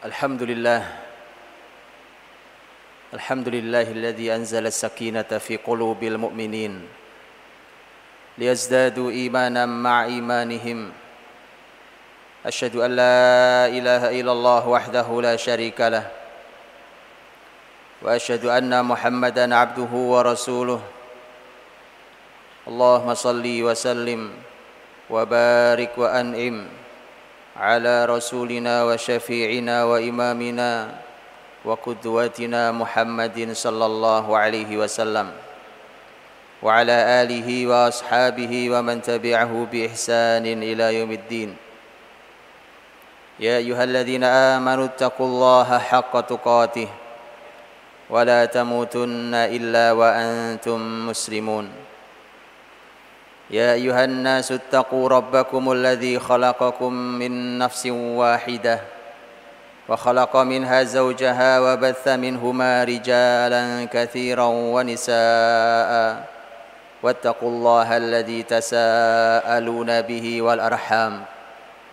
الحمد لله. الحمد لله الذي أنزل السكينة في قلوب المؤمنين ليزدادوا إيمانا مع إيمانهم. أشهد أن لا إله إلا الله وحده لا شريك له. وأشهد أن محمدا عبده ورسوله. اللهم صل وسلم وبارك وأنعم. على رسولنا وشفيعنا وإمامنا وقدوتنا محمد صلى الله عليه وسلم وعلى آله وأصحابه ومن تبعه بإحسان إلى يوم الدين. يا أيها الذين آمنوا اتقوا الله حق تقاته ولا تموتن إلا وأنتم مسلمون. يا أيها الناس اتقوا ربكم الذي خلقكم من نفس واحدة وخلق منها زوجها وبث منهما رجالا كثيرا ونساء واتقوا الله الذي تساءلون به والأرحام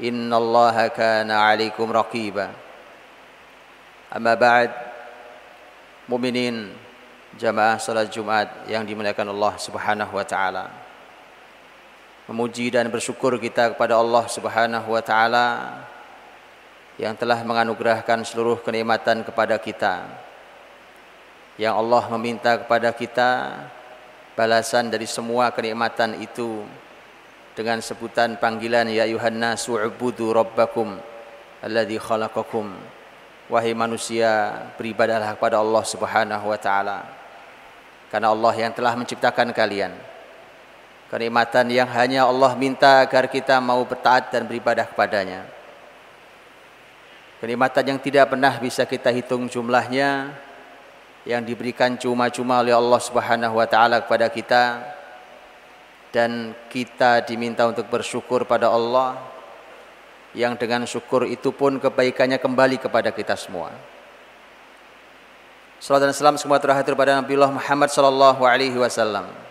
إن الله كان عليكم رقيبا. أما بعد مؤمنين jamaah salat Jumat yang dimuliakan Allah Subhanahu wa taala. Memuji dan bersyukur kita kepada Allah Subhanahu wa taala yang telah menganugerahkan seluruh kenikmatan kepada kita. Yang Allah meminta kepada kita balasan dari semua kenikmatan itu dengan sebutan panggilan ya ayuhan nasu ubudu rabbakum alladzi khalaqakum. Wahai manusia beribadahlah kepada Allah Subhanahu wa taala. Karena Allah yang telah menciptakan kalian Kenikmatan yang hanya Allah minta agar kita mau bertaat dan beribadah kepadanya. Kenikmatan yang tidak pernah bisa kita hitung jumlahnya yang diberikan cuma-cuma oleh Allah Subhanahu wa taala kepada kita dan kita diminta untuk bersyukur pada Allah yang dengan syukur itu pun kebaikannya kembali kepada kita semua. Salam dan salam semua terakhir pada Nabi Muhammad sallallahu alaihi wasallam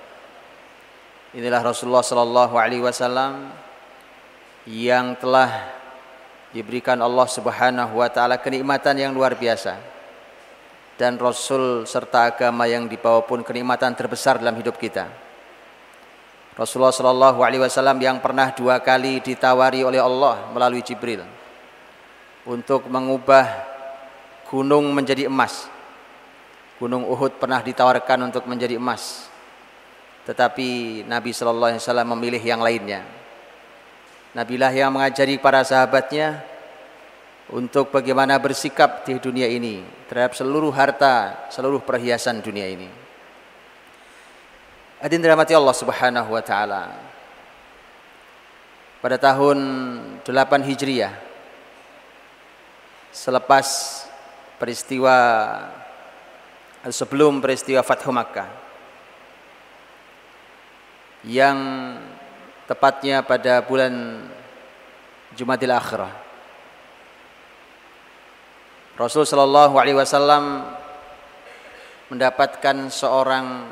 Inilah Rasulullah sallallahu alaihi wasallam yang telah diberikan Allah Subhanahu wa taala kenikmatan yang luar biasa. Dan Rasul serta agama yang dibawa pun kenikmatan terbesar dalam hidup kita. Rasulullah sallallahu alaihi wasallam yang pernah dua kali ditawari oleh Allah melalui Jibril untuk mengubah gunung menjadi emas. Gunung Uhud pernah ditawarkan untuk menjadi emas tetapi Nabi Shallallahu Alaihi Wasallam memilih yang lainnya. Nabilah yang mengajari para sahabatnya untuk bagaimana bersikap di dunia ini terhadap seluruh harta, seluruh perhiasan dunia ini. Adin dirahmati Allah Subhanahu wa taala. Pada tahun 8 Hijriah selepas peristiwa sebelum peristiwa Fathu Makkah yang tepatnya pada bulan Jumadil Akhirah. Rasul Shallallahu Alaihi Wasallam mendapatkan seorang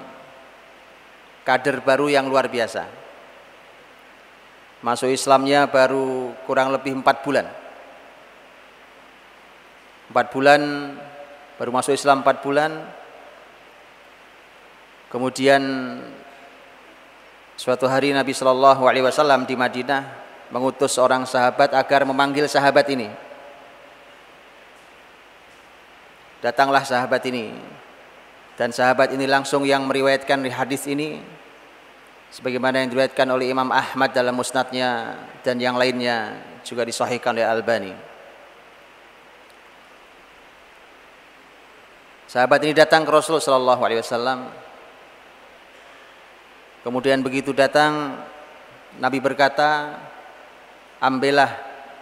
kader baru yang luar biasa. Masuk Islamnya baru kurang lebih empat bulan. Empat bulan baru masuk Islam empat bulan. Kemudian Suatu hari Nabi Shallallahu Alaihi Wasallam di Madinah mengutus seorang sahabat agar memanggil sahabat ini. Datanglah sahabat ini dan sahabat ini langsung yang meriwayatkan hadis ini sebagaimana yang diriwayatkan oleh Imam Ahmad dalam musnadnya dan yang lainnya juga disahihkan oleh Albani. Sahabat ini datang ke Rasulullah Shallallahu Alaihi Wasallam Kemudian begitu datang Nabi berkata, "Ambillah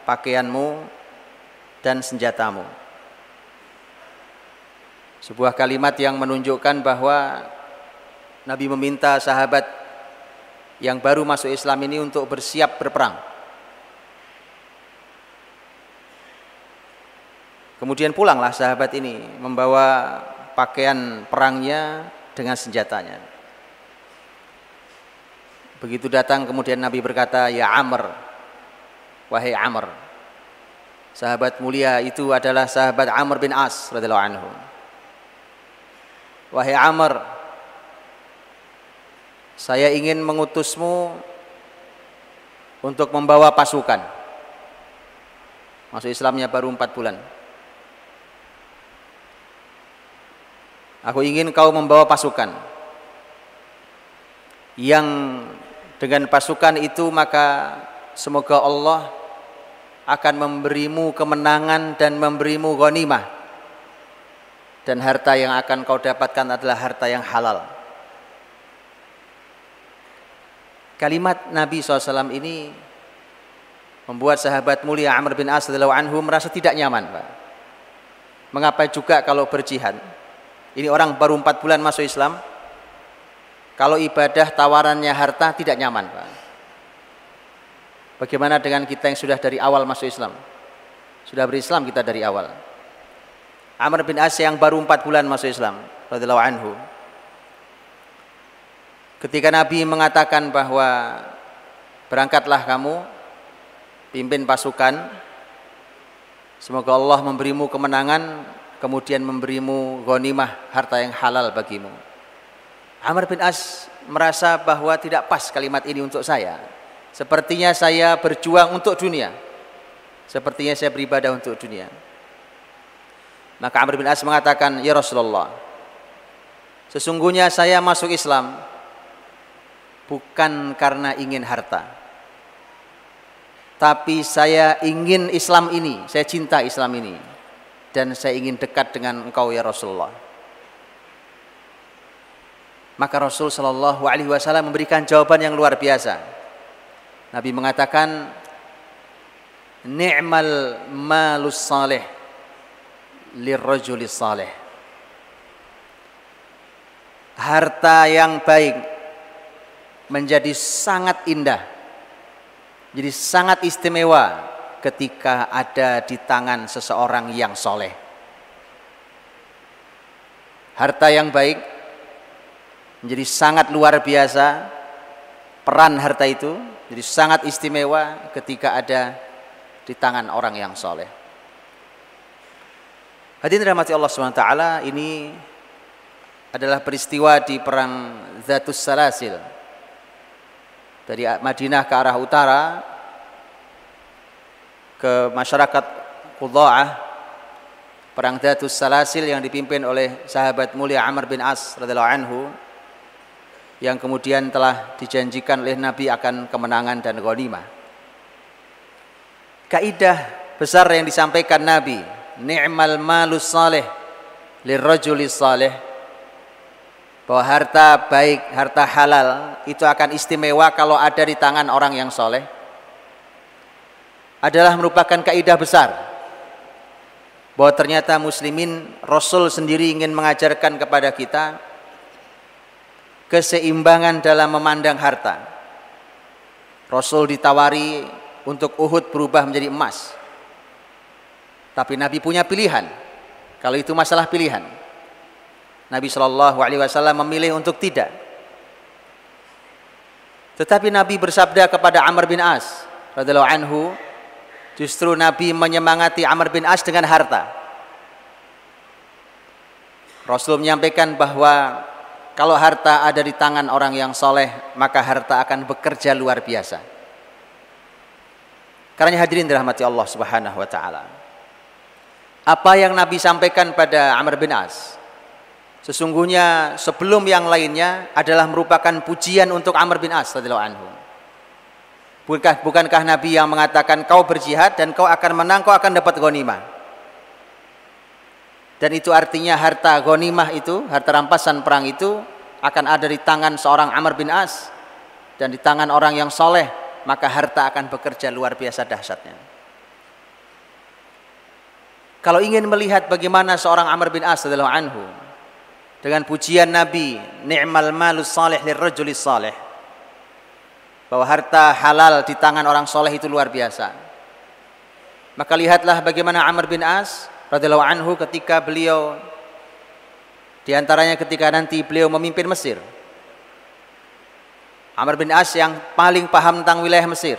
pakaianmu dan senjatamu." Sebuah kalimat yang menunjukkan bahwa Nabi meminta sahabat yang baru masuk Islam ini untuk bersiap berperang. Kemudian pulanglah sahabat ini membawa pakaian perangnya dengan senjatanya. Begitu datang kemudian Nabi berkata, "Ya Amr, wahai Amr." Sahabat mulia itu adalah sahabat Amr bin As radhiyallahu anhu. Wahai Amr, saya ingin mengutusmu untuk membawa pasukan. Masuk Islamnya baru empat bulan. Aku ingin kau membawa pasukan yang dengan pasukan itu maka semoga Allah akan memberimu kemenangan dan memberimu ghanimah. Dan harta yang akan kau dapatkan adalah harta yang halal. Kalimat Nabi SAW ini membuat sahabat mulia Amr bin As anhu merasa tidak nyaman Pak. mengapa juga kalau berjihad? Ini orang baru empat bulan masuk Islam kalau ibadah tawarannya harta tidak nyaman Pak Bagaimana dengan kita yang sudah dari awal masuk Islam? Sudah berislam kita dari awal. Amr bin As yang baru empat bulan masuk Islam, radhiyallahu anhu. Ketika Nabi mengatakan bahwa berangkatlah kamu, pimpin pasukan, semoga Allah memberimu kemenangan, kemudian memberimu ghanimah harta yang halal bagimu. Amr bin As merasa bahwa tidak pas kalimat ini untuk saya. Sepertinya saya berjuang untuk dunia. Sepertinya saya beribadah untuk dunia. Maka Amr bin As mengatakan, "Ya Rasulullah, sesungguhnya saya masuk Islam bukan karena ingin harta. Tapi saya ingin Islam ini, saya cinta Islam ini dan saya ingin dekat dengan engkau ya Rasulullah." Maka Rasul Shallallahu Alaihi Wasallam memberikan jawaban yang luar biasa. Nabi mengatakan ni'mal malus salih lirrajuli salih harta yang baik menjadi sangat indah jadi sangat istimewa ketika ada di tangan seseorang yang soleh harta yang baik menjadi sangat luar biasa peran harta itu jadi sangat istimewa ketika ada di tangan orang yang soleh. Hadirin rahmati Allah SWT ini adalah peristiwa di perang Zatus Salasil. Dari Madinah ke arah utara ke masyarakat Qudha'ah perang Zatus Salasil yang dipimpin oleh sahabat mulia Amr bin As radhiyallahu anhu yang kemudian telah dijanjikan oleh Nabi akan kemenangan dan ghanimah. Kaidah besar yang disampaikan Nabi, ni'mal malus salih lirrajuli salih bahwa harta baik, harta halal itu akan istimewa kalau ada di tangan orang yang soleh adalah merupakan kaidah besar bahwa ternyata muslimin Rasul sendiri ingin mengajarkan kepada kita keseimbangan dalam memandang harta. Rasul ditawari untuk Uhud berubah menjadi emas. Tapi Nabi punya pilihan. Kalau itu masalah pilihan. Nabi Shallallahu Alaihi Wasallam memilih untuk tidak. Tetapi Nabi bersabda kepada Amr bin As radhiallahu anhu, justru Nabi menyemangati Amr bin As dengan harta. Rasul menyampaikan bahwa kalau harta ada di tangan orang yang soleh, maka harta akan bekerja luar biasa. Karena hadirin dirahmati Allah Subhanahu wa taala. Apa yang Nabi sampaikan pada Amr bin As? Sesungguhnya sebelum yang lainnya adalah merupakan pujian untuk Amr bin As anhu. Bukankah, bukankah Nabi yang mengatakan kau berjihad dan kau akan menang, kau akan dapat ghanimah? Dan itu artinya harta ghanimah itu, harta rampasan perang itu akan ada di tangan seorang Amr bin As dan di tangan orang yang soleh, maka harta akan bekerja luar biasa dahsyatnya. Kalau ingin melihat bagaimana seorang Amr bin As adalah anhu dengan pujian Nabi, ni'mal malus salih lirrajulis salih. Bahwa harta halal di tangan orang soleh itu luar biasa. Maka lihatlah bagaimana Amr bin As radhiyallahu anhu ketika beliau di antaranya ketika nanti beliau memimpin Mesir. Amr bin As yang paling paham tentang wilayah Mesir.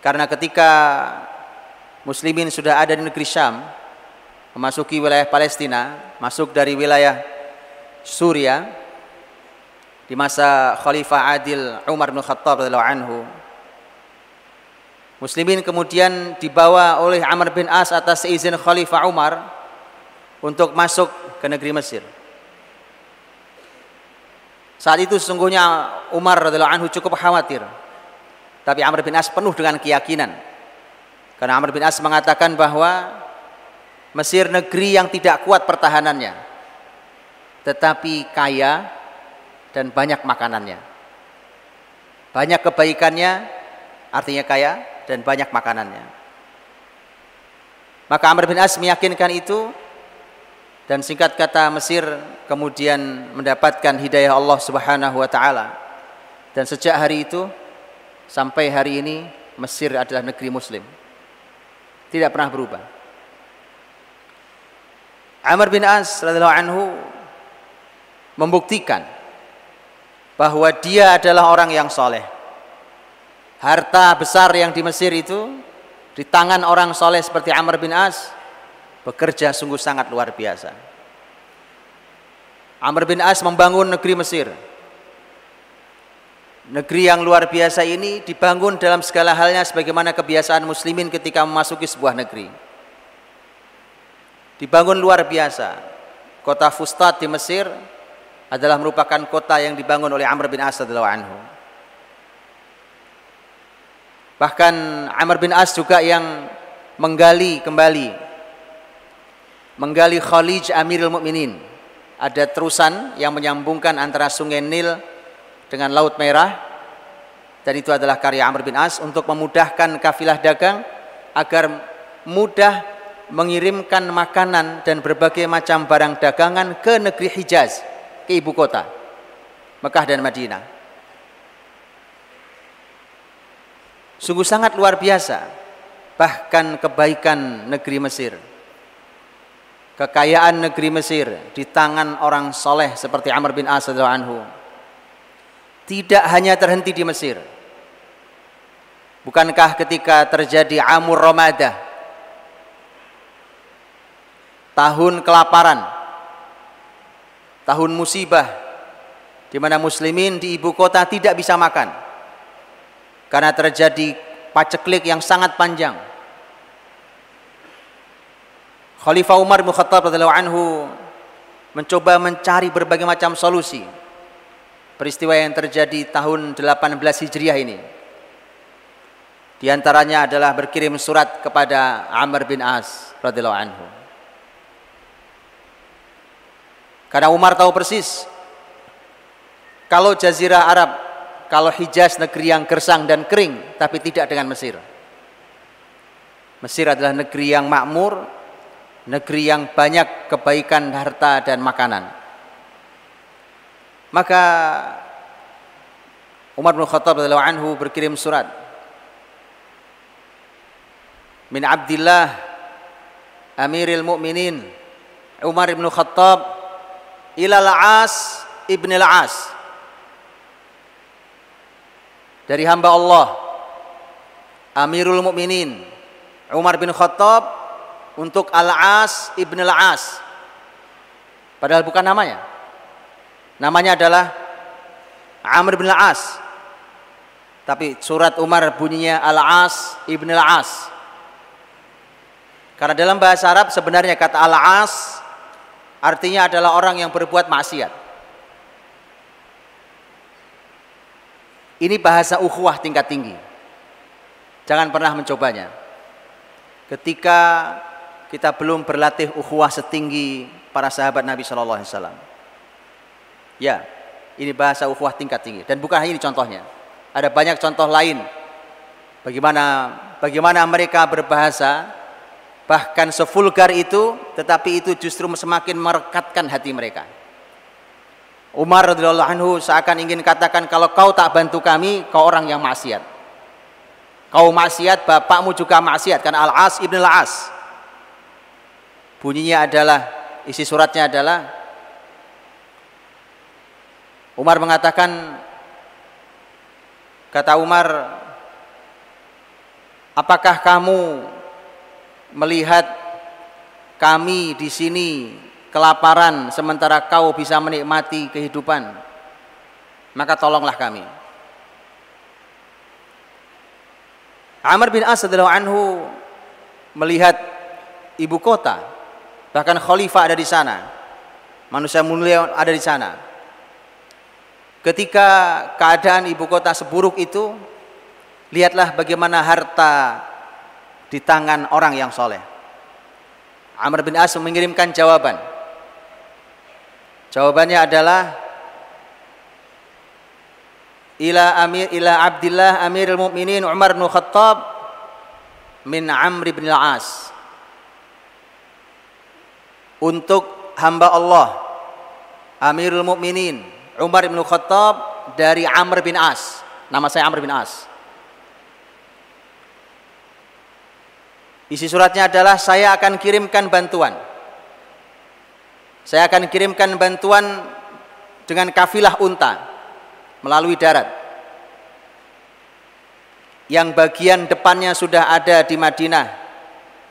Karena ketika muslimin sudah ada di negeri Syam, memasuki wilayah Palestina, masuk dari wilayah Suria di masa Khalifah Adil Umar bin Khattab radhiyallahu anhu. Muslimin kemudian dibawa oleh Amr bin As atas izin Khalifah Umar untuk masuk ke negeri Mesir. Saat itu sesungguhnya Umar radhiyallahu anhu cukup khawatir. Tapi Amr bin As penuh dengan keyakinan. Karena Amr bin As mengatakan bahwa Mesir negeri yang tidak kuat pertahanannya. Tetapi kaya dan banyak makanannya. Banyak kebaikannya artinya kaya dan banyak makanannya. Maka Amr bin As meyakinkan itu dan singkat kata Mesir kemudian mendapatkan hidayah Allah Subhanahu wa taala. Dan sejak hari itu sampai hari ini Mesir adalah negeri muslim. Tidak pernah berubah. Amr bin As radhiyallahu anhu membuktikan bahwa dia adalah orang yang soleh. Harta besar yang di Mesir itu di tangan orang soleh seperti Amr bin As bekerja sungguh sangat luar biasa. Amr bin As membangun negeri Mesir. Negeri yang luar biasa ini dibangun dalam segala halnya sebagaimana kebiasaan muslimin ketika memasuki sebuah negeri. Dibangun luar biasa. Kota Fustat di Mesir adalah merupakan kota yang dibangun oleh Amr bin As radhiyallahu anhu. Bahkan Amr bin As juga yang menggali kembali menggali Khalij Amirul Mukminin. Ada terusan yang menyambungkan antara Sungai Nil dengan Laut Merah. Dan itu adalah karya Amr bin As untuk memudahkan kafilah dagang agar mudah mengirimkan makanan dan berbagai macam barang dagangan ke negeri Hijaz, ke ibu kota, Mekah dan Madinah. Sungguh sangat luar biasa, bahkan kebaikan negeri Mesir. Kekayaan negeri Mesir di tangan orang soleh seperti Amr bin As anhu tidak hanya terhenti di Mesir. Bukankah ketika terjadi Amur Ramadah tahun kelaparan tahun musibah di mana muslimin di ibu kota tidak bisa makan karena terjadi paceklik yang sangat panjang Khalifah Umar bin Khattab radhiyallahu anhu mencoba mencari berbagai macam solusi peristiwa yang terjadi tahun 18 Hijriah ini. Di antaranya adalah berkirim surat kepada Amr bin As radhiyallahu anhu. Karena Umar tahu persis kalau jazirah Arab, kalau Hijaz negeri yang gersang dan kering tapi tidak dengan Mesir. Mesir adalah negeri yang makmur, negeri yang banyak kebaikan harta dan makanan. Maka Umar bin Khattab anhu berkirim surat min Abdullah Amiril Mukminin Umar bin Khattab ila Al-As ibn Al-As dari hamba Allah Amirul Mukminin Umar bin Khattab untuk Al-As ibn Al-As. Padahal bukan namanya. Namanya adalah Amr bin Al-As. Tapi surat Umar bunyinya Al-As ibn Al-As. Karena dalam bahasa Arab sebenarnya kata Al-As artinya adalah orang yang berbuat maksiat. Ini bahasa ukhuwah tingkat tinggi. Jangan pernah mencobanya. Ketika kita belum berlatih ukhuwah setinggi para sahabat Nabi Shallallahu Alaihi Wasallam. Ya, ini bahasa ukhuwah tingkat tinggi dan bukan hanya ini contohnya. Ada banyak contoh lain bagaimana bagaimana mereka berbahasa bahkan sevulgar itu tetapi itu justru semakin merekatkan hati mereka. Umar radhiyallahu anhu seakan ingin katakan kalau kau tak bantu kami kau orang yang maksiat. Kau maksiat, bapakmu juga maksiat karena Al-As ibn Al-As Bunyinya adalah isi suratnya adalah Umar mengatakan kata Umar apakah kamu melihat kami di sini kelaparan sementara kau bisa menikmati kehidupan maka tolonglah kami. Amr bin As anhu melihat ibu kota bahkan khalifah ada di sana manusia mulia ada di sana. Ketika keadaan ibu kota seburuk itu lihatlah bagaimana harta di tangan orang yang soleh. Amr bin As mengirimkan jawaban jawabannya adalah ila amir ila Abdullah Amirul Mukminin Umar bin Khattab min Amr bin Al-As. Untuk hamba Allah Amirul Mukminin Umar bin Khattab dari Amr bin As. Nama saya Amr bin As. Isi suratnya adalah saya akan kirimkan bantuan saya akan kirimkan bantuan dengan kafilah unta melalui darat. Yang bagian depannya sudah ada di Madinah,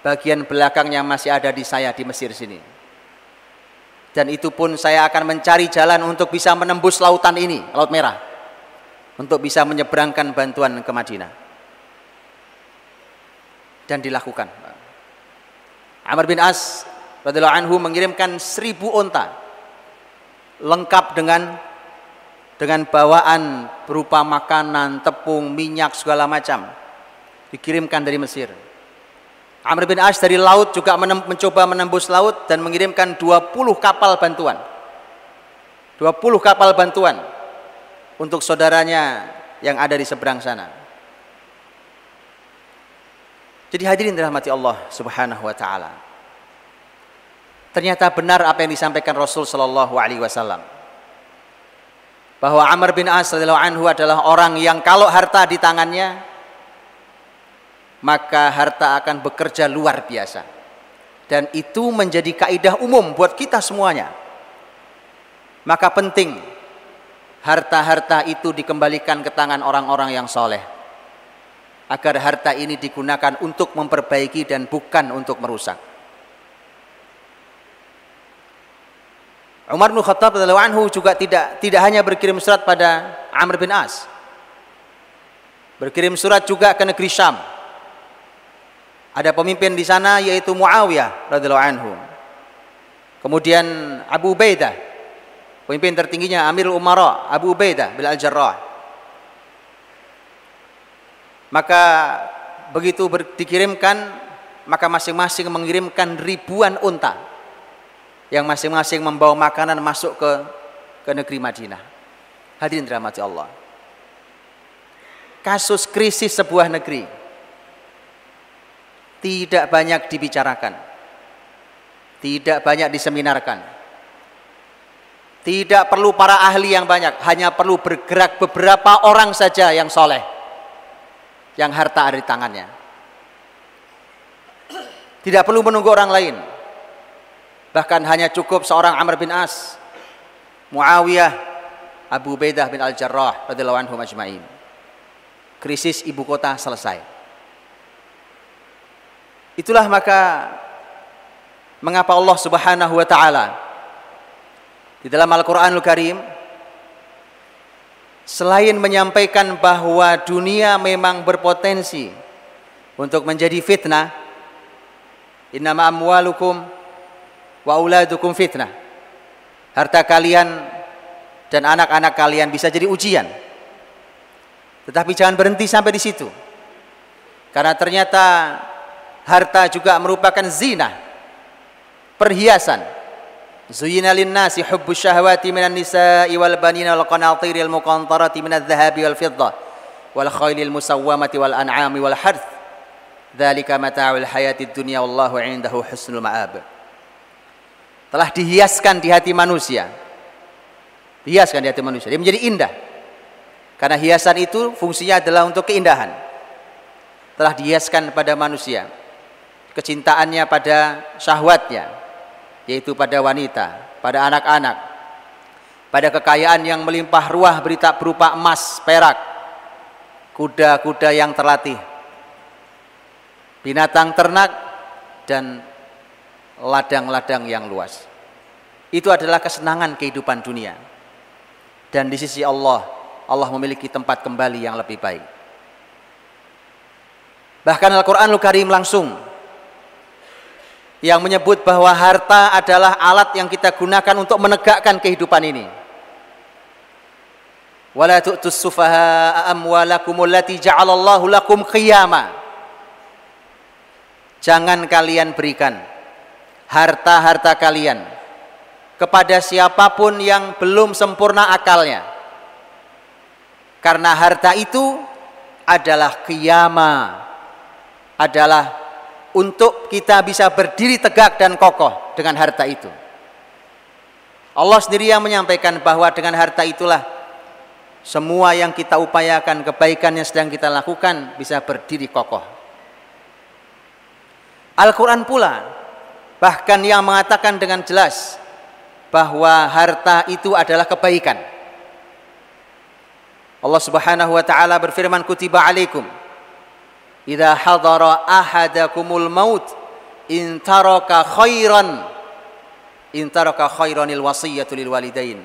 bagian belakangnya masih ada di saya di Mesir sini. Dan itu pun saya akan mencari jalan untuk bisa menembus lautan ini, Laut Merah. Untuk bisa menyeberangkan bantuan ke Madinah. Dan dilakukan. Amr bin As radhiyallahu anhu mengirimkan seribu onta lengkap dengan dengan bawaan berupa makanan, tepung, minyak segala macam dikirimkan dari Mesir. Amr bin As dari laut juga menem, mencoba menembus laut dan mengirimkan 20 kapal bantuan. 20 kapal bantuan untuk saudaranya yang ada di seberang sana. Jadi hadirin dirahmati Allah Subhanahu wa taala. Ternyata benar apa yang disampaikan Rasul sallallahu alaihi wasallam bahwa Amr bin As anhu adalah orang yang kalau harta di tangannya maka harta akan bekerja luar biasa. Dan itu menjadi kaidah umum buat kita semuanya. Maka penting harta-harta itu dikembalikan ke tangan orang-orang yang soleh. Agar harta ini digunakan untuk memperbaiki dan bukan untuk merusak. Umar bin Khattab radhiyallahu anhu juga tidak tidak hanya berkirim surat pada Amr bin As. Berkirim surat juga ke negeri Syam. Ada pemimpin di sana yaitu Muawiyah radhiyallahu anhu. Kemudian Abu Ubaidah, pemimpin tertingginya Amirul Umara Abu Ubaidah bin Al-Jarrah. Maka begitu dikirimkan maka masing-masing mengirimkan ribuan unta yang masing-masing membawa makanan masuk ke ke negeri Madinah. Hadirin dirahmati Allah. Kasus krisis sebuah negeri tidak banyak dibicarakan. Tidak banyak diseminarkan. Tidak perlu para ahli yang banyak, hanya perlu bergerak beberapa orang saja yang soleh. Yang harta ada di tangannya. Tidak perlu menunggu orang lain Bahkan hanya cukup seorang Amr bin As, Muawiyah, Abu Ubaidah bin Al-Jarrah radhiyallahu anhu majma'in. Krisis ibu kota selesai. Itulah maka mengapa Allah Subhanahu wa taala di dalam Al-Qur'anul Karim selain menyampaikan bahwa dunia memang berpotensi untuk menjadi fitnah innama amwalukum wa uladukum fitnah. Harta kalian dan anak-anak kalian bisa jadi ujian. Tetapi jangan berhenti sampai di situ. Karena ternyata harta juga merupakan zina. Perhiasan. Zuyina linnasi hubbus syahwati minan nisa'i wal banina wal qanatiril muqantarati minadh dhahabi wal fiddah wal khailil musawwamati wal an'ami wal harth. Dzalika mata'ul hayatid dunya wallahu 'indahu husnul ma'ab telah dihiaskan di hati manusia. Dihiaskan di hati manusia. Dia menjadi indah. Karena hiasan itu fungsinya adalah untuk keindahan. Telah dihiaskan pada manusia. Kecintaannya pada syahwatnya. Yaitu pada wanita, pada anak-anak. Pada kekayaan yang melimpah ruah berita berupa emas, perak. Kuda-kuda yang terlatih. Binatang ternak dan ladang-ladang yang luas. Itu adalah kesenangan kehidupan dunia. Dan di sisi Allah, Allah memiliki tempat kembali yang lebih baik. Bahkan Al-Quranul Karim langsung yang menyebut bahwa harta adalah alat yang kita gunakan untuk menegakkan kehidupan ini. Wala tu'tus sufaha amwalakum allati ja'alallahu lakum qiyama. Jangan kalian berikan harta-harta kalian kepada siapa pun yang belum sempurna akalnya. Karena harta itu adalah kiyama, adalah untuk kita bisa berdiri tegak dan kokoh dengan harta itu. Allah sendiri yang menyampaikan bahwa dengan harta itulah semua yang kita upayakan, kebaikan yang sedang kita lakukan bisa berdiri kokoh. Al-Quran pula bahkan yang mengatakan dengan jelas bahwa harta itu adalah kebaikan. Allah Subhanahu wa taala berfirman kutiba alaikum idza hadara ahadakumul maut in taraka khairan in taraka khairanil wasiyatu lil walidain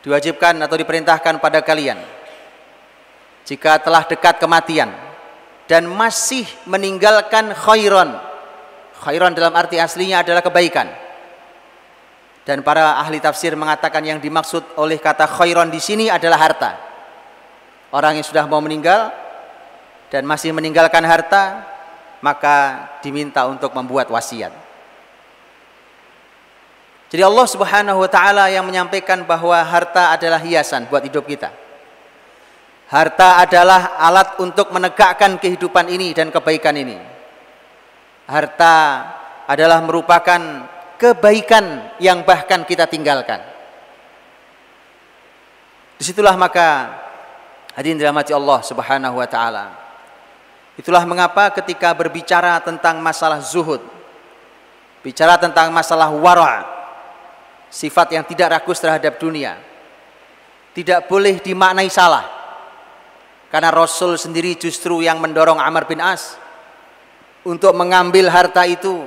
diwajibkan atau diperintahkan pada kalian jika telah dekat kematian dan masih meninggalkan khairan khairan dalam arti aslinya adalah kebaikan dan para ahli tafsir mengatakan yang dimaksud oleh kata khairan di sini adalah harta orang yang sudah mau meninggal dan masih meninggalkan harta maka diminta untuk membuat wasiat jadi Allah Subhanahu wa taala yang menyampaikan bahwa harta adalah hiasan buat hidup kita. Harta adalah alat untuk menegakkan kehidupan ini dan kebaikan ini. Harta adalah merupakan kebaikan yang bahkan kita tinggalkan. Di situlah maka hadirin dirahmati Allah Subhanahu wa taala. Itulah mengapa ketika berbicara tentang masalah zuhud, bicara tentang masalah wara', sifat yang tidak rakus terhadap dunia tidak boleh dimaknai salah karena Rasul sendiri justru yang mendorong Amr bin As untuk mengambil harta itu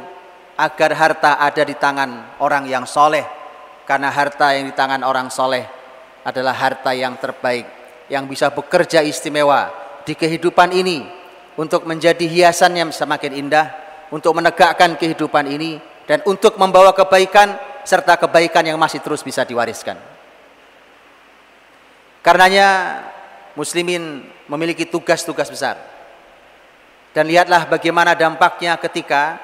agar harta ada di tangan orang yang soleh karena harta yang di tangan orang soleh adalah harta yang terbaik yang bisa bekerja istimewa di kehidupan ini untuk menjadi hiasan yang semakin indah untuk menegakkan kehidupan ini dan untuk membawa kebaikan serta kebaikan yang masih terus bisa diwariskan. Karenanya muslimin memiliki tugas-tugas besar. Dan lihatlah bagaimana dampaknya ketika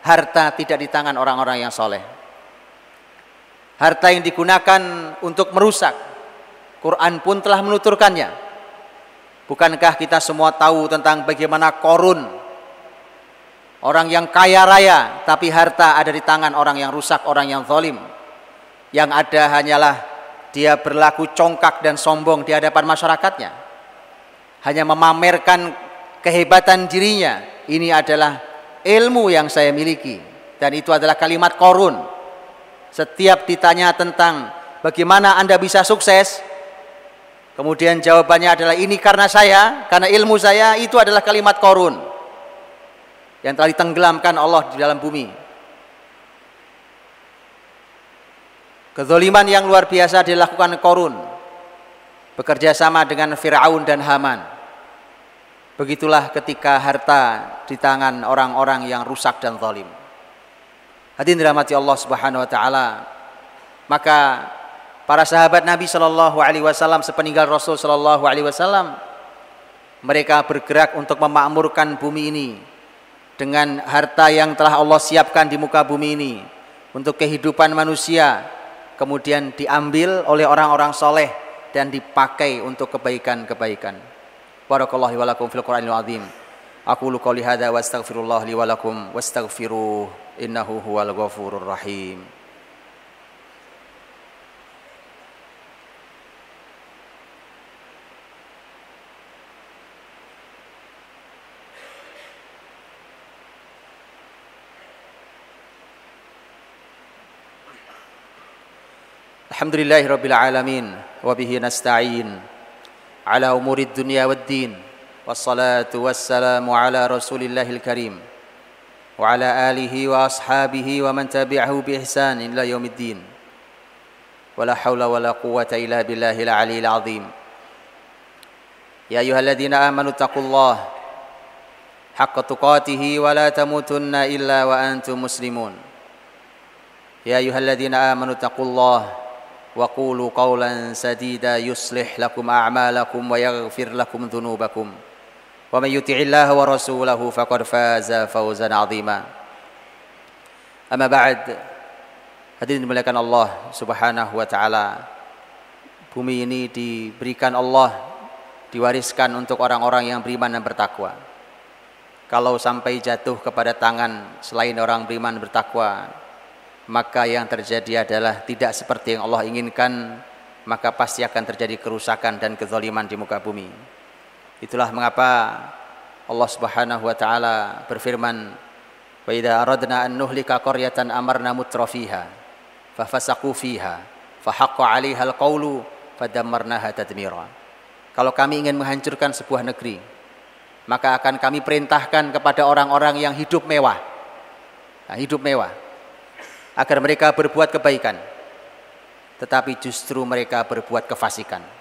harta tidak di tangan orang-orang yang soleh. Harta yang digunakan untuk merusak. Quran pun telah menuturkannya. Bukankah kita semua tahu tentang bagaimana korun Orang yang kaya raya tapi harta ada di tangan orang yang rusak, orang yang zalim. Yang ada hanyalah dia berlaku congkak dan sombong di hadapan masyarakatnya. Hanya memamerkan kehebatan dirinya. Ini adalah ilmu yang saya miliki dan itu adalah kalimat korun. Setiap ditanya tentang bagaimana Anda bisa sukses, kemudian jawabannya adalah ini karena saya, karena ilmu saya, itu adalah kalimat korun yang telah ditenggelamkan Allah di dalam bumi. Kezoliman yang luar biasa dilakukan Korun bekerja sama dengan Fir'aun dan Haman. Begitulah ketika harta di tangan orang-orang yang rusak dan zalim. Hadirin dirahmati Allah Subhanahu wa taala. Maka para sahabat Nabi Shallallahu alaihi wasallam sepeninggal Rasul Shallallahu alaihi wasallam mereka bergerak untuk memakmurkan bumi ini dengan harta yang telah Allah siapkan di muka bumi ini untuk kehidupan manusia kemudian diambil oleh orang-orang soleh dan dipakai untuk kebaikan-kebaikan. بارك الله ولكم في القرآن العظيم أقول قولي هذا وأستغفر الله لي ولكم واستغفروه إنه هو الغفور الرحيم الحمد لله رب العالمين وبه نستعين على أمور الدنيا والدين والصلاة والسلام على رسول الله الكريم وعلى آله وأصحابه ومن تبعه بإحسان إلى يوم الدين. ولا حول ولا قوة إلا بالله العلي العظيم. يا أيها الذين آمنوا اتقوا الله حق تقاته ولا تموتن إلا وأنتم مسلمون. يا أيها الذين آمنوا اتقوا الله وقولوا قولا سديدا يصلح لكم أعمالكم ويغفر لكم ذنوبكم ومن يطع الله ورسوله فقد فاز فوزا عظيما أما بعد Hadirin dimuliakan Allah Subhanahu wa taala. Bumi ini diberikan Allah diwariskan untuk orang-orang yang beriman dan bertakwa. Kalau sampai jatuh kepada tangan selain orang beriman dan bertakwa, maka yang terjadi adalah tidak seperti yang Allah inginkan, maka pasti akan terjadi kerusakan dan kezaliman di muka bumi. Itulah mengapa Allah Subhanahu wa taala berfirman, "Wa idza aradna an nuhlika qaryatan amarna mutrafiha fafasaqu fiha fahaqqa 'alaiha alqawlu fadammarnaha tadmira." Kalau kami ingin menghancurkan sebuah negeri, maka akan kami perintahkan kepada orang-orang yang hidup mewah. Nah, hidup mewah agar mereka berbuat kebaikan. Tetapi justru mereka berbuat kefasikan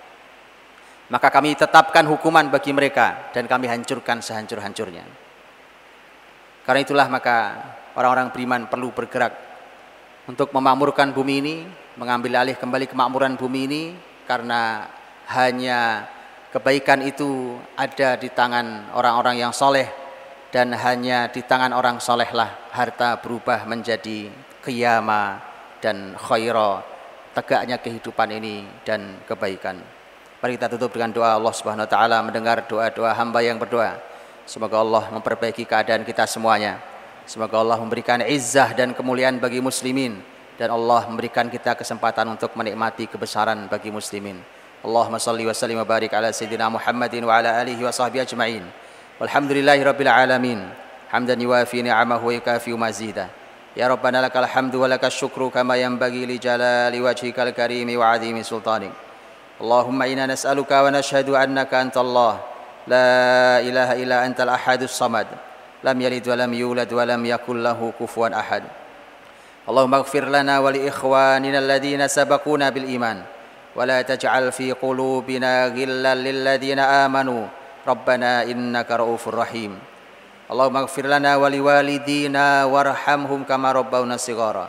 maka kami tetapkan hukuman bagi mereka dan kami hancurkan sehancur-hancurnya. Karena itulah maka orang-orang beriman perlu bergerak untuk memakmurkan bumi ini, mengambil alih kembali kemakmuran bumi ini karena hanya kebaikan itu ada di tangan orang-orang yang soleh dan hanya di tangan orang solehlah harta berubah menjadi kiyama dan khaira tegaknya kehidupan ini dan kebaikan. Mari kita tutup dengan doa Allah Subhanahu wa taala mendengar doa-doa hamba yang berdoa. Semoga Allah memperbaiki keadaan kita semuanya. Semoga Allah memberikan izzah dan kemuliaan bagi muslimin dan Allah memberikan kita kesempatan untuk menikmati kebesaran bagi muslimin. Allahumma salli wa sallim wa barik ala sayyidina Muhammadin wa ala alihi wa sahbihi ajma'in. Walhamdulillahi rabbil alamin. Hamdan yuwafi ni'amahu wa yukafi mazida. Hamdu wa lakal syukru kama yanbaghi li jalali wajhikal karimi wa azimi sultanik. اللهم إنا نسألك ونشهد أنك أنت الله. لا إله إلا أنت الأحد الصمد. لم يلد ولم يولد ولم يكن له كفوا أحد. اللهم اغفر لنا ولإخواننا الذين سبقونا بالإيمان. ولا تجعل في قلوبنا غلا للذين آمنوا. ربنا إنك رؤوف رحيم. اللهم اغفر لنا ولوالدينا وارحمهم كما ربونا صغارا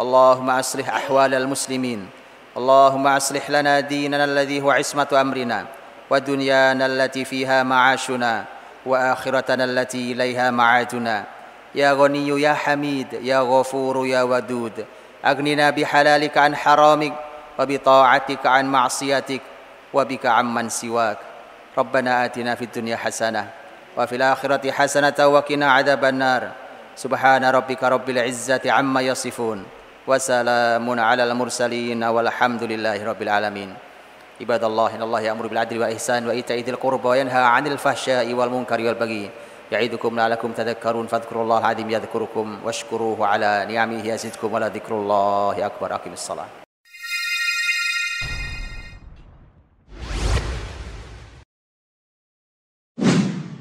اللهم اصلح احوال المسلمين اللهم اصلح لنا ديننا الذي هو عصمه امرنا ودنيانا التي فيها معاشنا واخرتنا التي اليها معادنا يا غني يا حميد يا غفور يا ودود اغننا بحلالك عن حرامك وبطاعتك عن معصيتك وبك عمن سواك ربنا اتنا في الدنيا حسنه وفي الآخرة حسنة وقنا عذاب النار. سبحان ربك رب العزة عما يصفون. وسلام على المرسلين والحمد لله رب العالمين. عباد الله إن الله يأمر بالعدل والإحسان وإيتاء ذي القربى وينهى عن الفحشاء والمنكر والبغي. يعظكم لعلكم تذكرون فاذكروا الله العظيم يذكركم واشكروه على نعمه يزدكم ولذكر الله أكبر. أقم الصلاة.